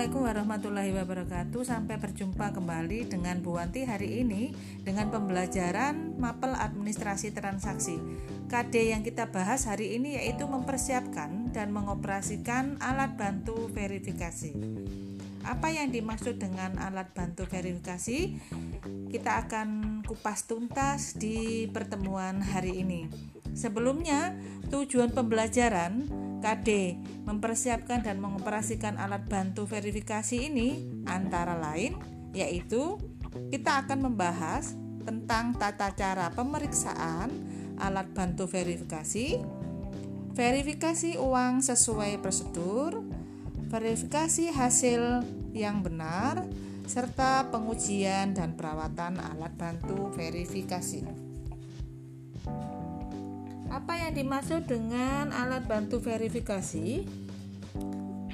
Assalamualaikum warahmatullahi wabarakatuh. Sampai berjumpa kembali dengan Bu Wanti hari ini Dengan pembelajaran mapel administrasi transaksi. KD yang kita bahas hari ini yaitu mempersiapkan dan mengoperasikan alat bantu verifikasi. Apa yang dimaksud dengan alat bantu verifikasi? Kita akan kupas tuntas di pertemuan hari ini. Sebelumnya, tujuan pembelajaran KD mempersiapkan dan mengoperasikan alat bantu verifikasi ini antara lain yaitu kita akan membahas tentang tata cara pemeriksaan alat bantu verifikasi, verifikasi uang sesuai prosedur, verifikasi hasil yang benar, serta pengujian dan perawatan alat bantu verifikasi. Apa yang dimaksud dengan alat bantu verifikasi?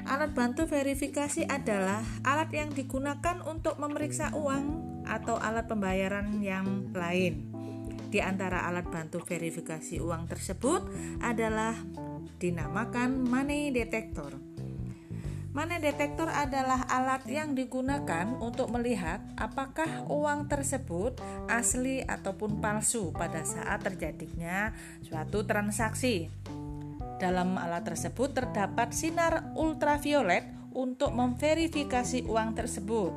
Alat bantu verifikasi adalah alat yang digunakan untuk memeriksa uang atau alat pembayaran yang lain. Di antara alat bantu verifikasi uang tersebut adalah dinamakan money detector. Money detektor adalah alat yang digunakan untuk melihat apakah uang tersebut asli ataupun palsu pada saat terjadinya suatu transaksi. Dalam alat tersebut terdapat sinar ultraviolet untuk memverifikasi uang tersebut.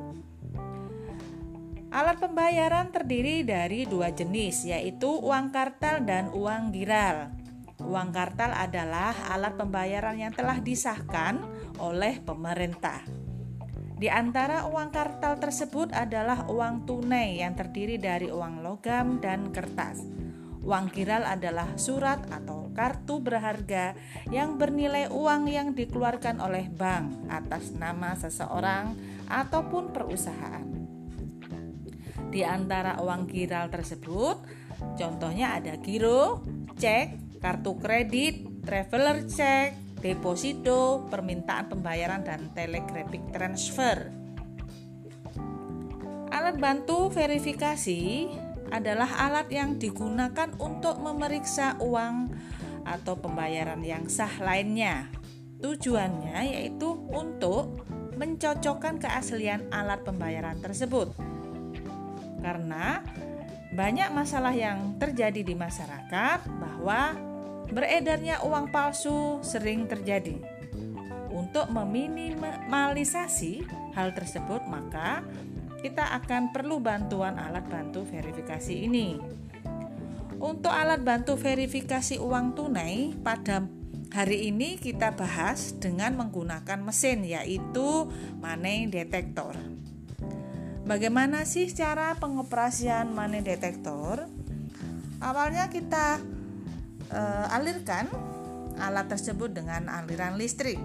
Alat pembayaran terdiri dari dua jenis, yaitu uang kartal dan uang giral. Uang kartal adalah alat pembayaran yang telah disahkan oleh pemerintah. Di antara uang kartal tersebut adalah uang tunai yang terdiri dari uang logam dan kertas. Uang kiral adalah surat atau kartu berharga yang bernilai uang yang dikeluarkan oleh bank atas nama seseorang ataupun perusahaan. Di antara uang kiral tersebut, contohnya ada giro, cek, kartu kredit, traveler check, deposito, permintaan pembayaran dan telegraphic transfer. Alat bantu verifikasi adalah alat yang digunakan untuk memeriksa uang atau pembayaran yang sah lainnya. Tujuannya yaitu untuk mencocokkan keaslian alat pembayaran tersebut. Karena banyak masalah yang terjadi di masyarakat bahwa Beredarnya uang palsu sering terjadi. Untuk meminimalisasi hal tersebut, maka kita akan perlu bantuan alat bantu verifikasi ini. Untuk alat bantu verifikasi uang tunai pada hari ini kita bahas dengan menggunakan mesin yaitu money detector. Bagaimana sih cara pengoperasian money detector? Awalnya kita uh, alirkan alat tersebut dengan aliran listrik.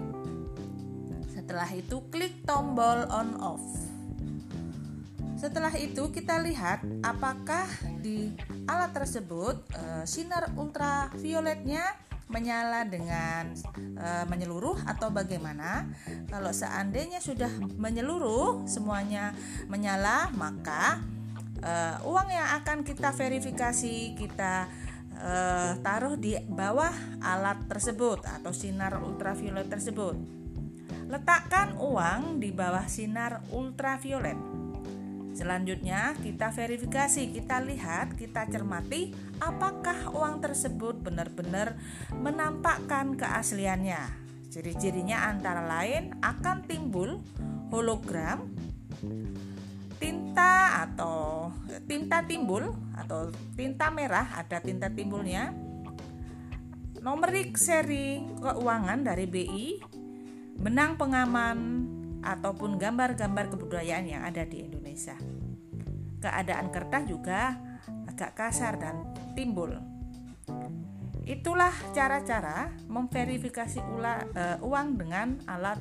Setelah itu klik tombol on off. Setelah itu kita lihat apakah di alat tersebut uh, sinar ultravioletnya menyala dengan uh, menyeluruh atau bagaimana. Kalau seandainya sudah menyeluruh semuanya menyala, maka uh, uang yang akan kita verifikasi kita uh, taruh di bawah alat tersebut atau sinar ultraviolet tersebut. Letakkan uang di bawah sinar ultraviolet. Selanjutnya, kita verifikasi, kita lihat, kita cermati apakah uang tersebut benar-benar menampakkan keasliannya. Ciri-cirinya antara lain akan timbul hologram, tinta atau tinta timbul atau tinta merah ada tinta timbulnya. Nomerik seri keuangan dari BI benang pengaman ataupun gambar-gambar kebudayaan yang ada di Indonesia. Keadaan kertas juga agak kasar dan timbul. Itulah cara-cara memverifikasi ula, uh, uang dengan alat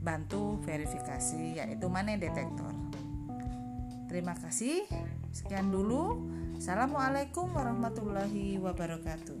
bantu verifikasi yaitu money detector Terima kasih. Sekian dulu. Assalamualaikum warahmatullahi wabarakatuh.